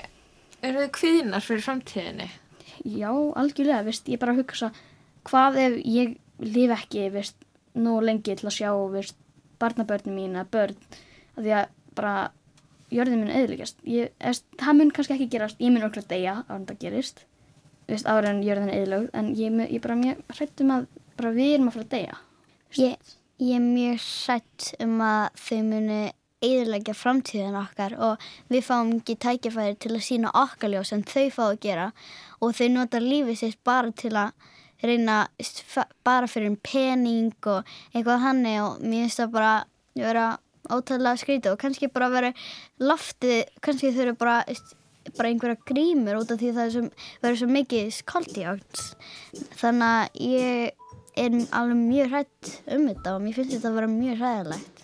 eru þið kvíðinar fyrir framtíðinni? já, algjörlega, veist, ég bara hugsa hvað ef ég lif ekki veist, nú lengi til að sjá veist, barnabörnum mín að börn að því að bara jörðin ég, veist, það mun kannski ekki gerast, ég mun okkur að deyja á en það gerist veist, ára en jörðin er eðilögð en ég, ég bara mjög hrættum að bara við erum að fara að deyja. Ég, ég er mjög sætt um að þau muni eðilegja framtíðin okkar og við fáum ekki tækifæri til að sína okkar ljós en þau fá að gera. Og þau nota lífið sitt bara til að reyna bara fyrir um pening og eitthvað hannig og mér finnst það bara vera ótrúlega skrítið og kannski bara vera loftið, kannski þau eru bara bara einhverja grímur út af því það svo, verður svo mikið skoltjátt þannig að ég er alveg mjög hrætt um þetta og mér finnst þetta að vera mjög hræðilegt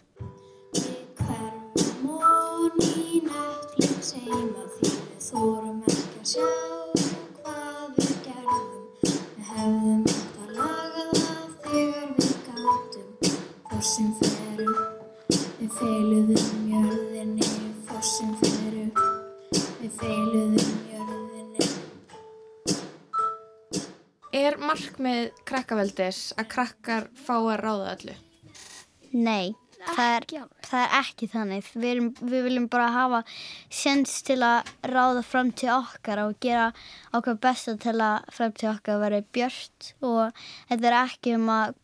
Netflix heima því við feiluðum jörðinni. Fossinn fer upp, við feiluðum jörðinni. Er markmið krakkaveldis að krakkar fá að ráða öllu? Nei, það er, það er ekki þannig við, erum, við viljum bara hafa séns til að ráða fram til okkar og gera okkar besta til að fram til okkar veri björt og þetta er ekki um að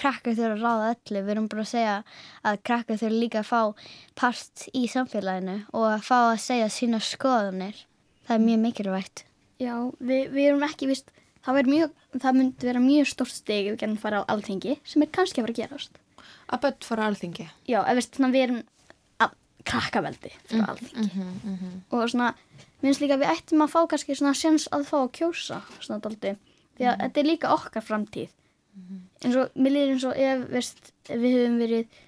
krakkar þurfa að ráða öllu við erum bara að segja að krakkar þurfa líka að fá part í samfélaginu og að fá að segja sína skoðanir það er mjög mikilvægt Já, við, við erum ekki vist, það, væri mjög, það myndi vera mjög stórt steg ef við getum fara á alþingi sem er kannski að fara að gerast. Að börn fara á alþingi? Já, ef svona, við erum að krakkaveldi frá alþingi. Og svona, minnst líka við ættum að fá kannski svona sens að fá að kjósa, svona daldi. Því að þetta er líka okkar framtíð. Eins og, mér líður eins og ef, veist, við höfum verið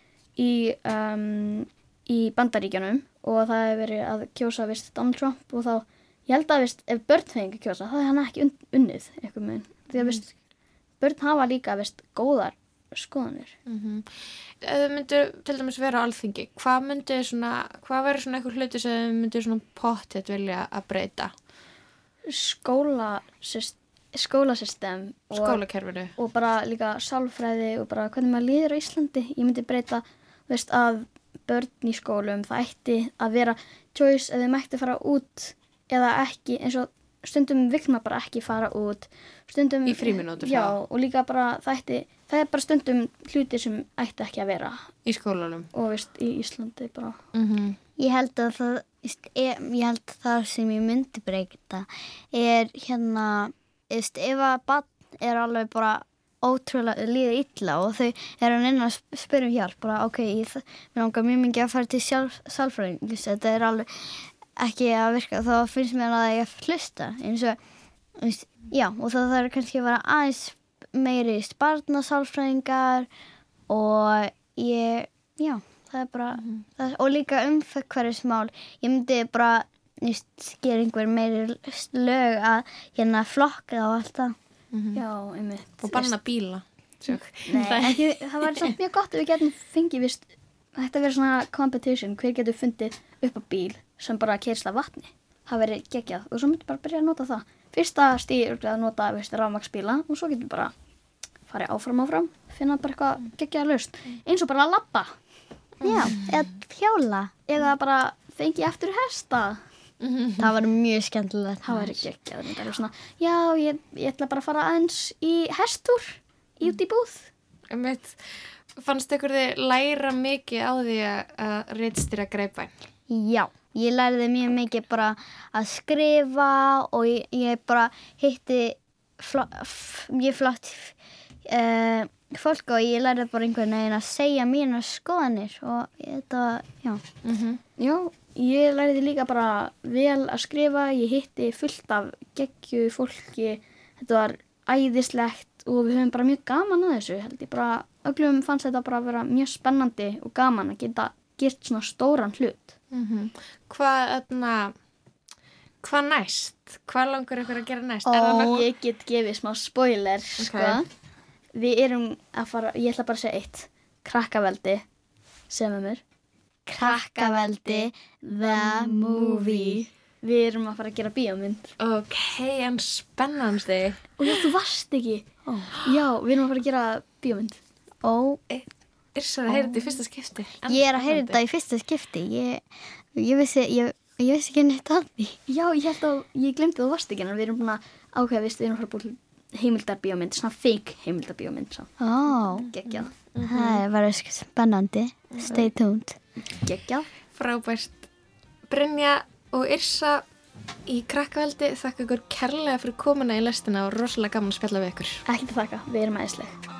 í, um, í bandaríkjanum og það hefur verið að kjósa, veist, Donald Trump og þá ég held að veist, ef börn fengi kjósa þá er hann ekki un unnið eitthvað með því að veist, börn hafa líka veist, góðar skoðanir. Ef þau myndu til dæmis vera á alþingi, hvað myndi svona, hvað verður svona eitthvað hluti sem þau myndu svona pottet vilja að breyta? skóla sérst, skólasystem og, skólakerfinu. og bara líka sálfræði og bara hvernig maður líður á Íslandi. Ég myndi breyta, þú veist, að börn í skólum, það ætti að vera choice ef þið mætti fara út eða ekki, eins og stundum vil maður bara ekki fara út stundum, Í frímínútur, já, svona. og líka bara það ætti það er bara stundum hluti sem ætti ekki að vera Í skólanum. og veist, í Íslandi bara Mm Ég held að það, ég held að það sem ég myndi breyta er hérna, veist, ef að barn er alveg bara ótrúlega líða illa og þau eru neina að sp- spyrja um hjálp, bara ok, ég, langar mjög mikið að fara til sálfræðing, þetta er alveg ekki að virka, þá finnst mér að ég hlusta, eins og, veist, já, og það þarf kannski að vera aðeins meiri barnasálfræðingar og ég, já, það er bara, það, og líka umfekvarismál, ég myndi bara, nýst, gera einhver meiri lög að hérna flokka og allt það. já, einmitt. Og banna bíla. Nei, ekki, það var samt mjög gott ef við getum fengið vist, þetta verður svona competition, hver getur fundið upp á bíl sem bara keirst af vatni. Það verður geggjað. Og svo myndi bara byrja að nota það. Fyrsta stíð er að nota vist, rafmaksbíla og svo getur bara farið áfram áfram, finna bara eitthvað geggjað löst, eins og bara að labba. Já, eða hjóla. eða bara fengi eftir hesta Það var mjög skemmtilegt. það verður geggjað þetta er svona, já, ég, ég ætla bara að fara aðeins í hestúr í út í búð Einmitt, fannst ykkur þið læra mikið á því að- að reytstýra greipvæn? Já, ég lærði mjög mikið bara að skrifa og ég, ég bara hitti fló, f, mjög flott uh, fólk og ég lærði bara einhvern veginn að segja mínar skoðanir og þetta, já. Já, ég læriði líka bara vel að skrifa, ég hitti fullt af geggju fólki, þetta var æðislegt og við höfum bara mjög gaman að þessu, held ég bara, öllum fannst þetta bara að vera mjög spennandi og gaman að geta gert svona stóran hlut. Hvað, öðna, hvað næst? Hvað langar ykkur að gera næst? Það nokkuð- ég get gefið smá spoiler, sko. Við erum að fara, ég ætla bara að segja eitt, krakkaveldi, sem er mér. Krakkaveldi, the movie. Við erum að fara að gera bíómynd. Ok, en spennandi. Og já, þú varst ekki. Já, við erum að fara að gera bíómynd. Ó, Yrsa að heyra þetta í fyrsta skipti. En ég er að spennandi. þetta í fyrsta skipti. Ég, ég, vissi, ég, ég vissi ekki neitt að því. Já, ég held að, ég glemdi að þú varst ekki en við erum búin að ákveða, við erum að fara að búin heimildarbíómynd, svona fake heimildarbíómynd, svo. Ó, Geggjað. það var spennandi. Stay tuned. Geggjað. Frábært. Brynja og Yrsa í krakkaveldi þakka ykkur kærlega fyrir komuna í lestina og rosalega gaman að spjalla við ykkur. Ekkert að þakka, við erum aðeinsleg.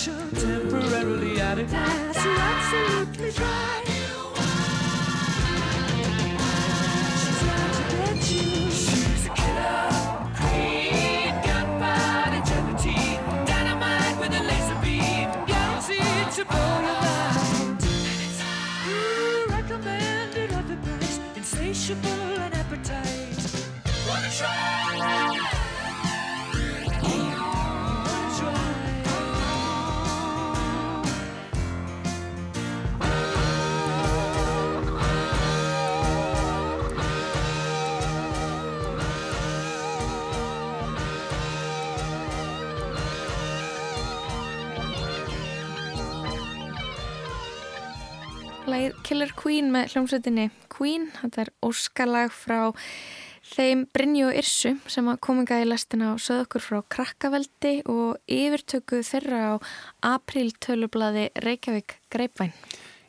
Action, temporarily. She's out you. A killer gunpowder dynamite with a laser beam, to blow your mind. Recommended at the price, insatiable and appetite. Wanna try? Killer Queen með hljómsveitinni Queen, þetta er óskalag frá þeim Brynju og Yrsu sem að kominga í lestina og sögðu okkur frá krakkaveldi og yfirtöku þeirra á apríl tölublaði Reykjavík Greipvæn.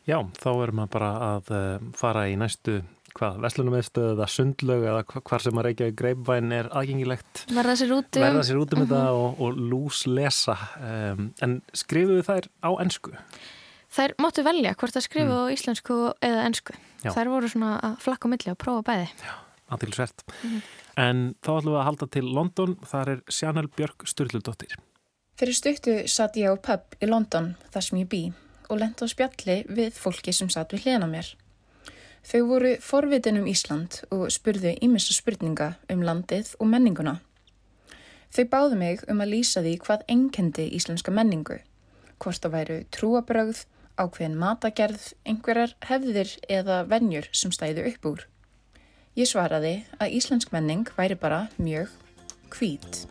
Já, þá erum við bara að uh, fara í næstu hvað, Veslunumiðstöð eða sundlög eða hva- hvar sem að Reykjavík greipvæn er aðgengilegt Verða sér út um... verða sér út um þetta og, og lús lesa um, en skrifuðu þær á ennsku Þær máttu velja hvort að skrifa á íslensku eða ensku. Já. Þær voru svona að flakka á milli og prófa bæði. aðtilsvert en þá ætlum við að halda til London þar er Sjanel Björk Sturldudóttir Fyrir stuttu satt ég á pub í London þar sem ég bý og lent á spjalli við fólki sem satt við hlena mér. Þau voru forvitin um Ísland og spurðu ímessa spurninga um landið og menninguna. Þau báðu mig um að lýsa því hvað enkendi íslenska menningu, hvort það væru trúabrögð, ákveðin matagerð, einhverjar hefðir eða venjur sem stæðu upp úr. Ég svaraði að íslensk menning væri bara mjög svart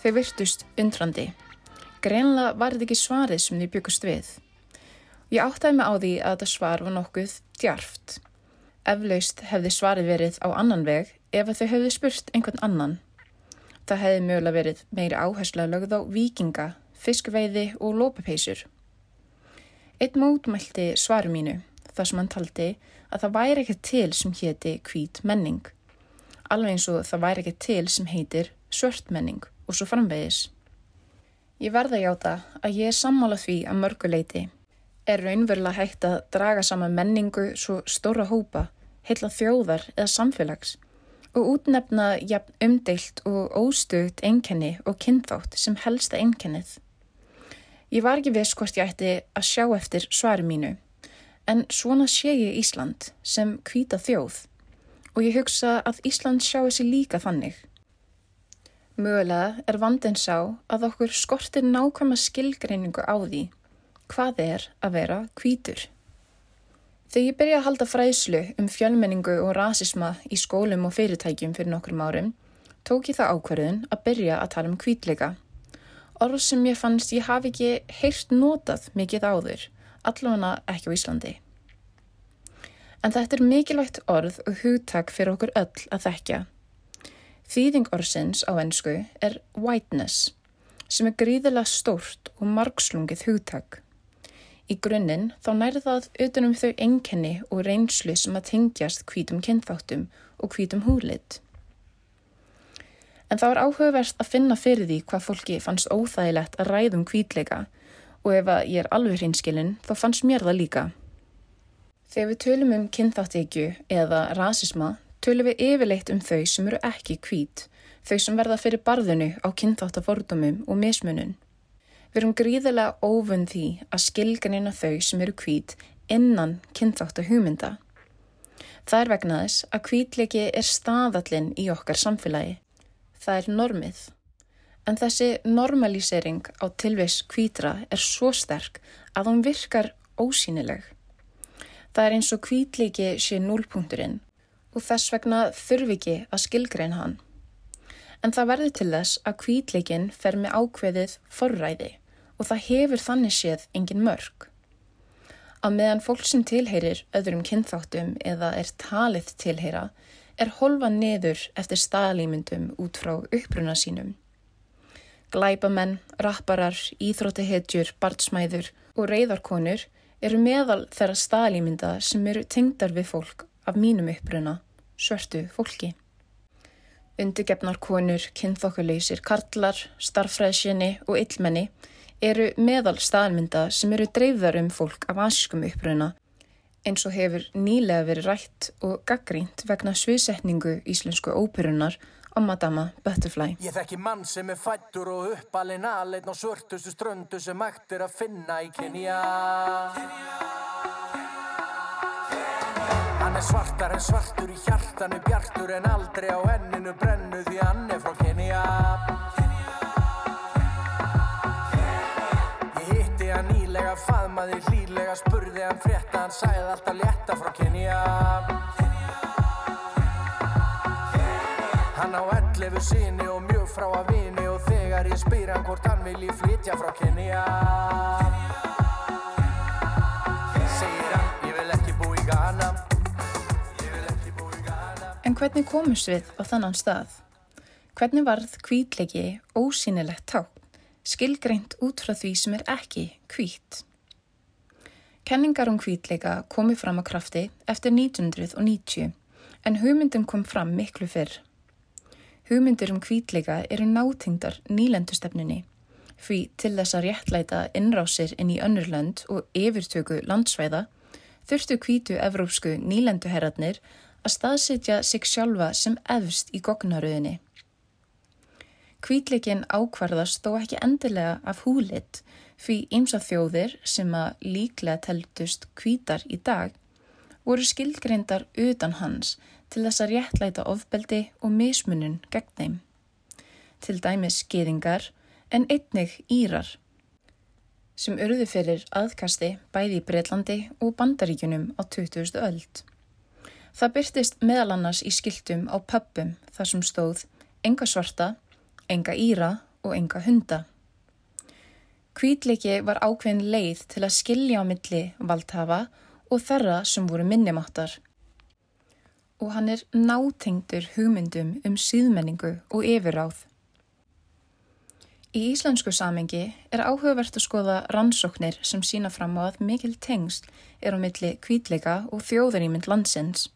Þau virtust undrandi. Greinlega var þetta ekki svarið sem þau byggust við. Ég áttaði mig á því að þetta svar var nokkuð djarft. Eflaust hefði svarið verið á annan veg ef þau hefði spurt einhvern annan. Það hefði mögulega verið meiri áhersla lögð á vikinga, fiskveiði og lópapeysur. Eitt mótmælti svaru mínu þar sem hann taldi að það væri ekki til sem héti hvít menning. Alveg eins og það væri ekki til sem heitir svört menning og svo framvegis. Ég verða að játa að ég er sammála því að mörguleiti er raunverulega hægt að draga saman menningu svo stóra hópa, heilla þjóðar eða samfélags og útnefna jafn umdeilt og óstugt einkenni og kynþátt sem helsta einkennið. Ég var ekki viss hvort ég ætti að sjá eftir svari mínu, en svona sé ég Ísland sem hvíta þjóð og ég hugsa að Ísland sjái sig líka þannig. Mögulega er vandin sá að okkur skortir nákvæma skilgreiningu á því hvað er að vera hvítur. Þegar ég byrjaði að halda fræðslu um fjölmenningu og rasisma í skólum og fyrirtækjum fyrir nokkrum árum, tók ég það ákvarðun að byrja að tala um hvítleika. Orð sem ég fannst ég hafi ekki heyrt notað mikið áður, allavega ekki á Íslandi. En þetta er mikilvægt orð og hugtak fyrir okkur öll að þekkja. Þýðing orðsins á ennsku er whiteness, sem er gríðilega stórt og margslungið hugtak. Í grunninn þá nærði það utanum þau einkenni og reynslu sem að tengjast hvítum kynþáttum og hvítum húlit. En það var áhugavert að finna fyrir því hvað fólki fannst óþægilegt að ræðum hvítleika og ef að ég er alveg hinskilin þá fannst mér það líka. Þegar við tölum um kynþáttekju eða rasisma tölum við yfirleitt um þau sem eru ekki hvít, þau sem verða fyrir barðinu á kynþáttafordumum og mismunun. Við erum gríðilega óvun því að skilganina þau sem eru hvít innan kynþáttahugmynda. Það er vegna þess að hvítleiki er staðallinn í okkar samfélagi. Það er normið. En þessi normalísering á tilvis hvítra er svo sterk að hún virkar ósýnileg. Það er eins og hvítleiki sé núlpunkturinn og þess vegna þurfi ekki að skilgreina hann. En það verður til þess að hvítleikin fer með ákveðið forræði og það hefur þannig séð engin mörg. Að meðan fólk sem tilheyrir öðrum kynþáttum eða er talið tilheyra er holfa neður eftir staðalýmyndum út frá uppruna sínum. Glæbamenn, rapparar, íþróttahetjur, barnsmæður og reyðarkonur eru meðal þeirra staðalýmynda sem eru tengdar við fólk af mínum uppruna, svörtu fólki. Undirgefnar konur, kynþokkuleysir, karlar, starffræðsjeni og illmenni eru meðal staðalmynda sem eru dreifðar um fólk af asískum uppruna eins og hefur nýlega verið rætt og gaggrínt vegna sviðsetningu íslensku óperunar á Madama Butterfly. Ég þekki mann sem er fættur og uppalinn aðleitn á svörtustu ströndu sem hægt er að finna í Kenya. Hann er svartar en svartur í hjartanu bjartur en aldrei á enninu brennu því hann er frá Kenya. Ég hitti hann nýlega, faðmaði hlýlega, spurði hann frétta, hann sagði alltaf létta frá Kenya. Hann á 11 sinni og mjög frá að vini og þegar ég spyr hann hvort hann vilji flytja frá Kenya. En hvernig komumst við á þannan stað? Hvernig varð hvítleiki ósýnilegt tákn, skilgreint út frá því sem er ekki hvít? Kenningar um hvítleika komi fram á krafti eftir 1990 en hugmyndin kom fram miklu fyrr. Hugmyndir um hvítleika eru nátengdar nýlendustefnunni því til þess að réttlæta innrásir inn í önnurlönd og yfirtöku landsvæða þurftu hvítu evrópsku nýlenduherratnir að staðsitja sig sjálfa sem efst í gognaröðinni. Hvítleikin ákvarðast þó ekki endilega af húlit því ymsa þjóðir sem að líklega teldust hvítar í dag voru skilgreindar utan hans til þess að réttlæta ofbeldi og mismunun gegn þeim. Til dæmis geðingar en einnig Írar sem urðu fyrir aðkasti bæði í Breitlandi og Bandaríkunum á 20. öld. Það byrtist meðal annars í skiltum á pöppum þar sem stóð enga svarta, enga Íra og enga hunda. Hvítleiki var ákveðin leið til að skilja á milli valdhafa og þeirra sem voru minnumáttar. Og hann er nátengdur hugmyndum um síðmenningu og yfirráð. Í íslensku samengi er áhugavert að skoða rannsóknir sem sína fram á að mikil tengsl er á milli kvítleika og þjóðarímynd landsins.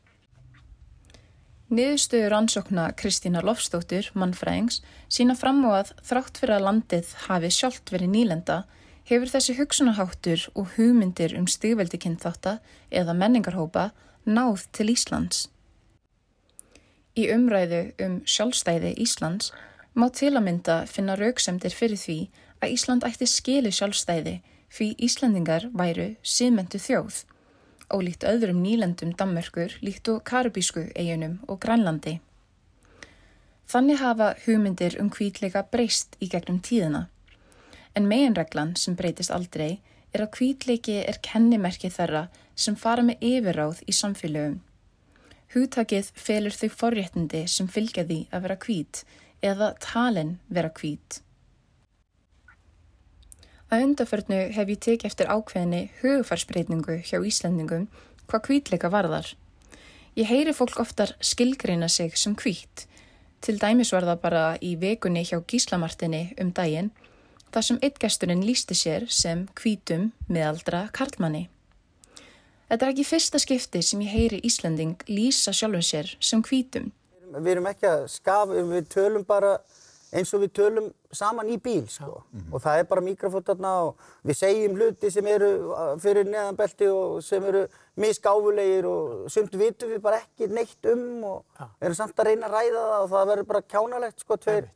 Niðurstöður rannsókna Kristína Lofstóttur, mannfræðings, sína fram á að þrátt fyrir að landið hafi sjálft verið nýlenda, hefur þessi hugsunaháttur og hugmyndir um stigveldi kynþátta eða menningarhópa náð til Íslands. Í umræðu um sjálfstæði Íslands má til að mynda finna rauksemdir fyrir því að Ísland ætti skili sjálfstæði því Íslandingar væru síðmentu þjóð, ólíkt öðrum nýlendum Danmörkur líkt og Karabísku eigunum og Grænlandi. Þannig hafa hugmyndir um hvítleika breyst í gegnum tíðina, en meginreglan sem breytist aldrei er að hvítleiki er kennimerki þeirra sem fara með yfirráð í samfélögum. Hugtakið felur þau forréttindi sem fylgja því að vera hvít eða talin vera hvít. Að undarförnu hef ég tekið eftir ákveðinni hugfarsbreytingu hjá Íslandingum hvað hvítleika varðar. Ég heyri fólk oftar skilgreina sig sem hvít. Til dæmis var það bara í vekunni hjá Gíslamartinni um daginn þar sem eitt gesturinn lísti sér sem hvítum meðaldra karlmanni. Þetta er ekki fyrsta skipti sem ég heyri Íslanding lýsa sjálfum sér sem hvítum. Við erum ekki að skafa, við tölum bara eins og við tölum saman í bíl sko. og það er bara mikrofótt þarna og við segjum hluti sem eru uh, fyrir neðanbelti og sem eru misgáfulegir og sumt vitum við bara ekki neitt um og erum samt að reyna að ræða það og það verður bara kjánalegt sko, tveir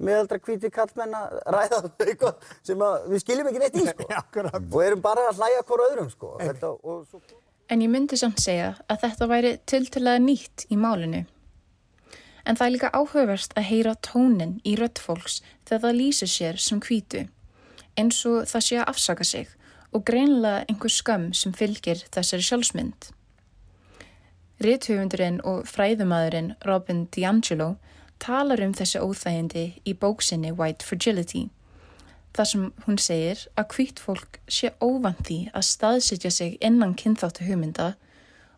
meðaldra hvíti kallmenn að ræða eitthvað sem að við skiljum ekki neitt í sko. og erum bara að hlæja hvort öðrum sko. Þetta, og svo... En ég myndi samt segja að þetta væri tiltölaða nýtt í málinu. En það er líka áhugavert að heyra tónin í rödd fólks þegar það lýsir sér sem hvítu, eins og það sé að afsaka sig og greinlega einhver skam sem fylgir þessari sjálfsmynd. Rithöfundurinn og fræðumadurinn Robin DiAngelo talar um þessi óþægindi í bóksinni White Fragility, þar sem hún segir að hvít fólk sé óvand því að staðsitja sig innan kynþáttu hugmynda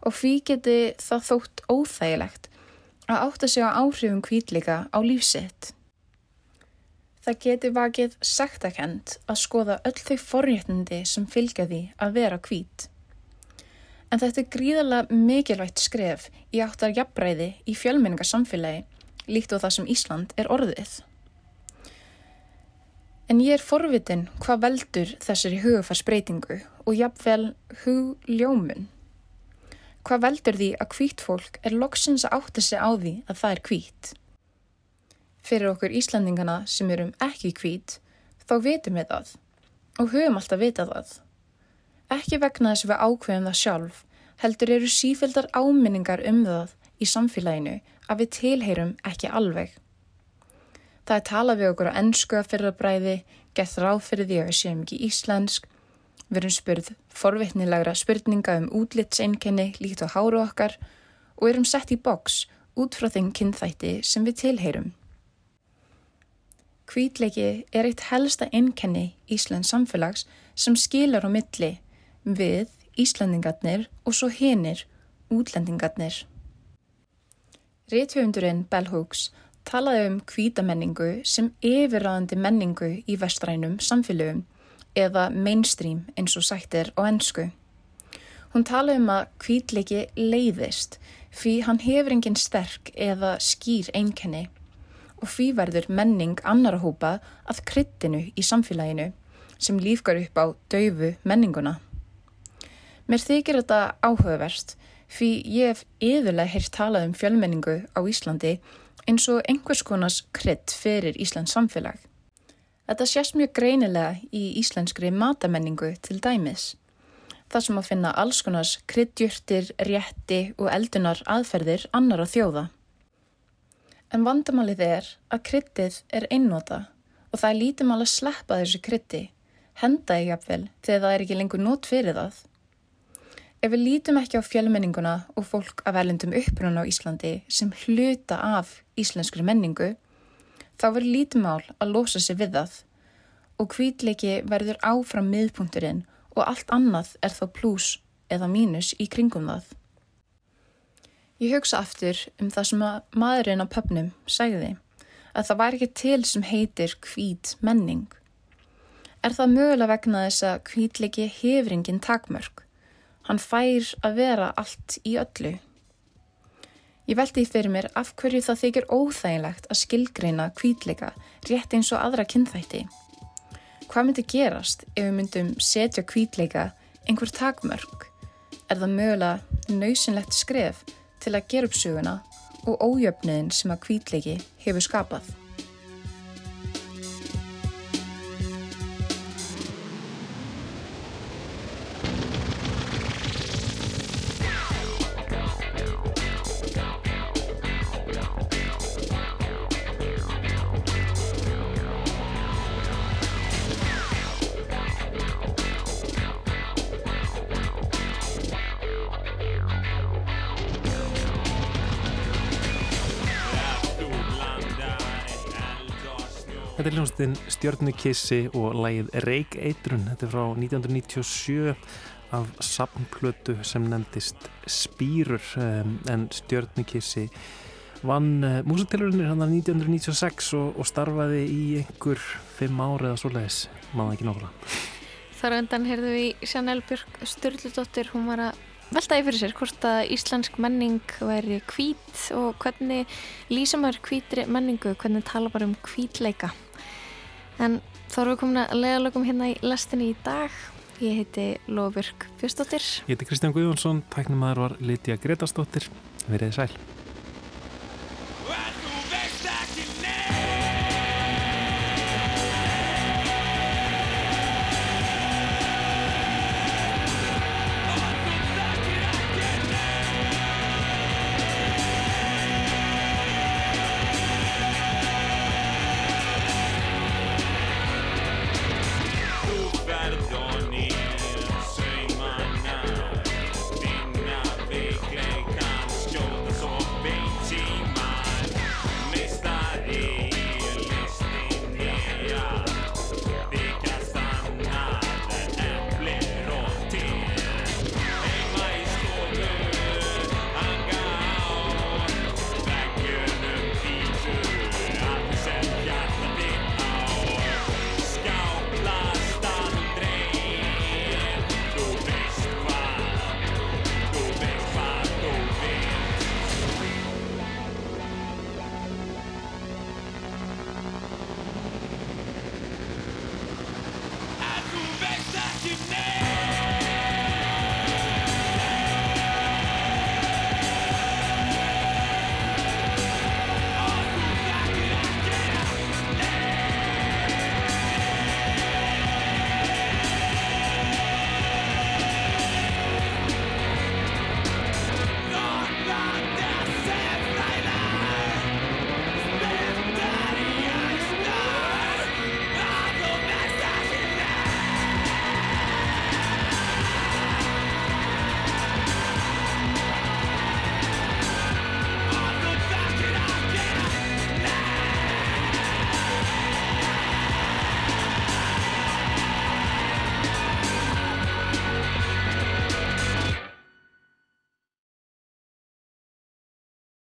og því geti það þótt óþægilegt að átta sig á áhrifum hvítleika á lífsitt. Það geti vakið sektakend að skoða öll þau forréttindi sem fylgja því að vera hvít. En þetta er gríðarlega mikilvægt skref í áttar jafnbræði í fjölmenningarsamfélagi líkt og það sem Ísland er orðið. En ég er forvitin hvað veldur þessari hugafarsbreytingu og jafnvel hugljómun. Hvað veldur því að hvít fólk er loksins að átta sig á því að það er hvít? Fyrir okkur Íslandingana sem erum ekki hvít, þá vitum við það og höfum alltaf vitað það. Ekki vegna þess að við ákveðum það sjálf, heldur eru sífildar áminningar um það í samfélaginu að við tilheyrum ekki alveg. Það er talað við okkur á ennsku að fyrra bræði, gett ráð fyrir því að við séum ekki íslensk, við erum spurð forvitnilegra spurninga um útlitseinkenni líkt á háru okkar og erum sett í boks út frá þeim kynþætti sem við tilheyrum. Hvítleiki er eitt helsta einkenni Íslands samfélags sem skilar á milli við Íslandingarnir og svo hinir útlendingarnir. Rithöfundurinn Bell Hooks talaði um hvítamenningu sem yfirraðandi menningu í vestrænum samfélögum eða mainstream eins og sagt er á ennsku. Hún talaði um að hvítleiki leiðist því hann hefur engin sterk eða skýr einkenni og því verður menning annara hópa að kryttinu í samfélaginu sem lífgar upp á daufu menninguna. Mér þykir þetta áhugavert því ég hef yðurlega heyrt talað um fjölmenningu á Íslandi eins og einhvers konars krydd fyrir Íslands samfélag. Þetta sést mjög greinilega í íslenskri matamenningu til dæmis. Það sem að finna alls konars kryddjurtir, rétti og eldunar aðferðir annara þjóða. En vandamálið er að kryddið er einnota og það er lítið mál að sleppa þessu kryddi, henda í jafnvel þegar það er ekki lengur nót fyrir það. Ef við lítum ekki á fjölmenninguna og fólk af erlendum uppruna á Íslandi sem hluta af íslenskri menningu, þá verður lítið mál að losa sig við það og hvítleiki verður áfram miðpunkturinn og allt annað er þá pluss eða mínus í kringum það. Ég hugsa aftur um það sem að maðurinn á pöpnum sagði að það var ekki til sem heitir hvít menning. Er það mögulega vegna þess að hvítleiki hefur engin takmörk? Hann fær að vera allt í öllu. Ég veldi því fyrir mér af hverju það þykir óþægilegt að skilgreina hvítleika rétt eins og aðra kynþætti. Hvað myndi gerast ef við myndum setja hvítleika einhver takmörk? Er það mögulega nöysinlegt skref til að gera upp söguna og ójöfniðin sem að hvítleiki hefur skapað? Hljómsveitin Stjörnukissi og lægið Reik Eitrun. Þetta er frá 1997 af samplötu sem nefndist Spýrur um, en Stjörnukissi vann uh, músatilurinnir hann 1996 og, og starfaði í einhver fimm ári eða svoleiðis, maður ekki nákvæmlega. Þar á endan heyrðu við í Janel Björk Sturldóttir, hún var að veltaði fyrir sér hvort að íslensk menning væri hvít og hvernig lýsa maður hvítri menningu, hvernig tala bara um hvítleika. En þá erum við komin að leiðalögum hérna í lestinni í dag. Ég heiti Lofbjörg Björnsdóttir. Ég heiti Kristján Guðjónsson, tæknum maður var Lítja Gretarsdóttir. Verðið sæl.